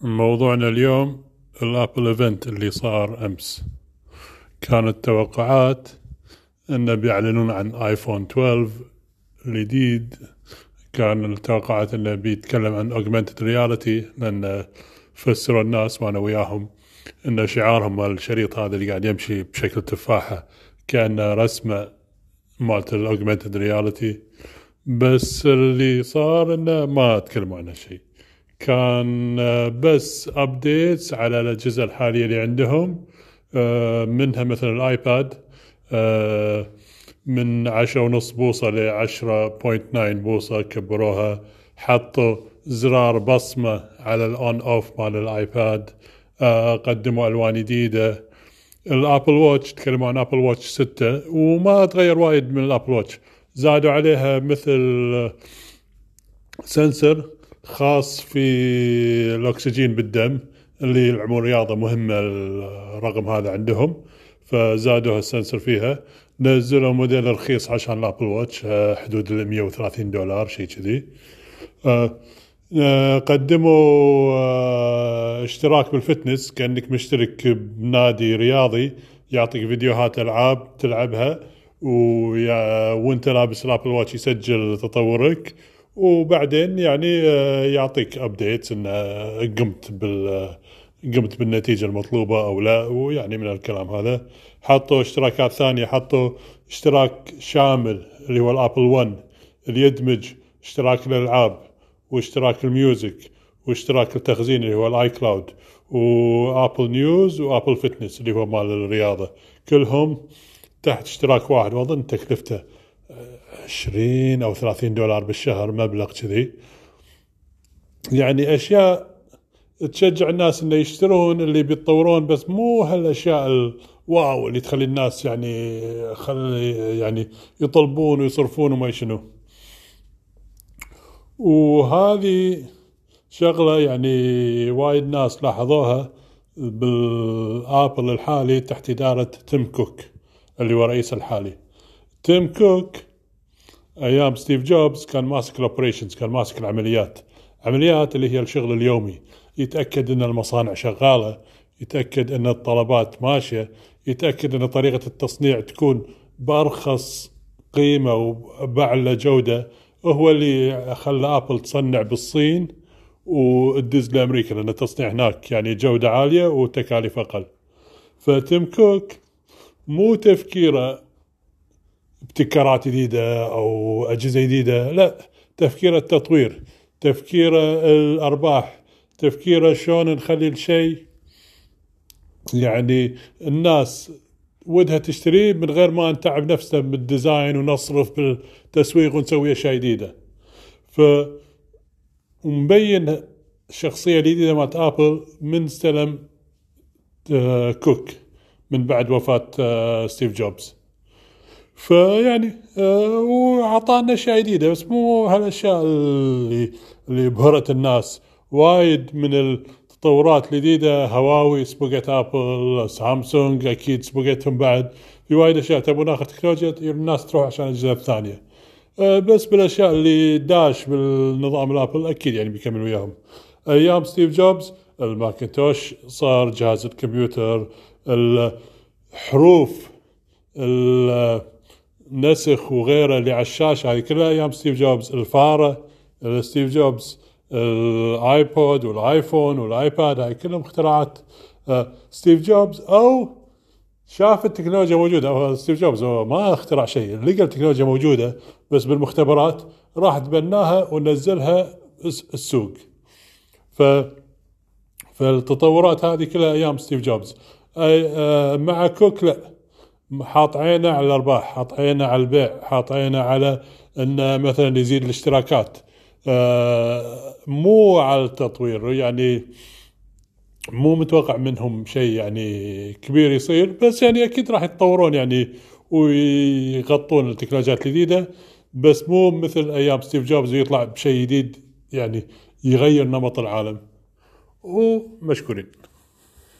موضوعنا اليوم ال Apple event اللي صار أمس. كانت توقعات انه بيعلنون عن iPhone 12 الجديد. كان التوقعات إنه بيتكلم عن augmented reality لأن فسروا الناس وأنا وياهم إن شعارهم مال الشريط هذا اللي قاعد يمشي بشكل تفاحة كانه رسمة مالت ال augmented reality بس اللي صار إنه ما تكلموا عنه شيء كان بس updates على الأجهزة الحالية اللي عندهم آه، منها مثلا ال iPad آه، من عشرة ونص بوصة لعشرة point nine بوصة كبروها. حطوا زرار بصمة على ال on off مال ال iPad آه، قدموا ألوان جديدة. ال Apple Watch تكلموا عن Apple Watch ستة وما تغير وايد من ال Apple Watch زادوا عليها مثل sensor خاص في الأكسجين بالدم اللي يلعبون رياضة مهمة الرقم هذا عندهم فزادوا ال sensor فيها. نزلوا موديل رخيص عشان ال Apple Watch آه، حدود ال 130 دولار شيء كذي. آه، آه، قدموا اشتراك بال fitness كأنك مشترك بنادي رياضي يعطيك فيديوهات ألعاب تلعبها وانت لابس ال Apple Watch يسجل تطورك. وبعدين يعني يعطيك updates انه قمت بال قمت بالنتيجة المطلوبة أو لا ويعني من الكلام هذا. حطوا اشتراكات ثانية حطوا اشتراك شامل اللي هو ال Apple One اللي يدمج اشتراك الالعاب واشتراك ال music واشتراك التخزين اللي هو ال iCloud و Apple News و Apple Fitness اللي هو مال الرياضة. كلهم تحت اشتراك واحد واظن تكلفته 20 أو 30 دولار بالشهر مبلغ كذي. يعني أشياء تشجع الناس إنه يشترون اللي بيتطورون بس مو هالأشياء الواو اللي تخلي الناس يعني خلي يعني يطلبون ويصرفون وما شنو. وهذه شغلة يعني وايد ناس لاحظوها بالآبل الحالي تحت إدارة تيم كوك اللي هو رئيس الحالي. تيم كوك أيام ستيف جوبز كان ماسك ال operations كان ماسك العمليات. عمليات اللي هي الشغل اليومي. يتأكد أن المصانع شغالة يتأكد أن الطلبات ماشية يتأكد أن طريقة التصنيع تكون بأرخص قيمة وبأعلى جودة هو اللي خلى أبل تصنع بالصين وتدز لأمريكا لأن التصنيع هناك يعني جودة عالية وتكاليف أقل. فتيم كوك مو تفكيره ابتكارات جديدة أو أجهزة جديدة لا تفكير التطوير تفكير الأرباح تفكيره شلون نخلي الشيء. يعني الناس ودها تشتريه من غير ما نتعب نفسنا بال design ونصرف بالتسويق ونسوي أشياء جديدة. ف ومبين الشخصيه الجديده مالت آبل من استلم آه، كوك من بعد وفاة آه، ستيف جوبز. فيعني آه، وعطانا أشياء جديدة بس مو هالأشياء اللي اللي بهرت الناس. وايد من التطورات الجديدة هواوي سبقت آبل سامسونج أكيد سبقتهم بعد. في وايد أشياء تبون اخر تكنولوجيا الناس تروح عشان الأجهزة الثانية. أه، بس بالأشياء اللي داش بالنظام الآبل أكيد يعني بيكمل وياهم. أيام ستيف جوبز الماكنتوش صار جهاز الكمبيوتر الحروف النسخ وغيره اللي على الشاشه هذه كلها أيام ستيف جوبز الفارة ستيف جوبز الآيبود والآيفون والآيباد هاي كلهم اختراعات. آه، ستيف جوبز أو شاف التكنولوجيا موجودة. هو ستيف جوبز هو ما اخترع شيء لقى التكنولوجيا موجودة بس بالمختبرات راح تبناها ونزلها السوق. ف فالتطورات هذه كلها أيام ستيف جوبز. آه، مع كوك لا. حاط عينه على الارباح حاط عينه على البيع حاط عينه على انه مثلا يزيد الاشتراكات. آه، مو على التطوير يعني مو متوقع منهم شيء يعني كبير يصير بس يعني أكيد راح يتطورون يعني ويغطون التكنولوجيات الجديدة بس مو مثل أيام ستيف جوبز يطلع بشيء جديد يعني يغير نمط العالم. ومشكورين.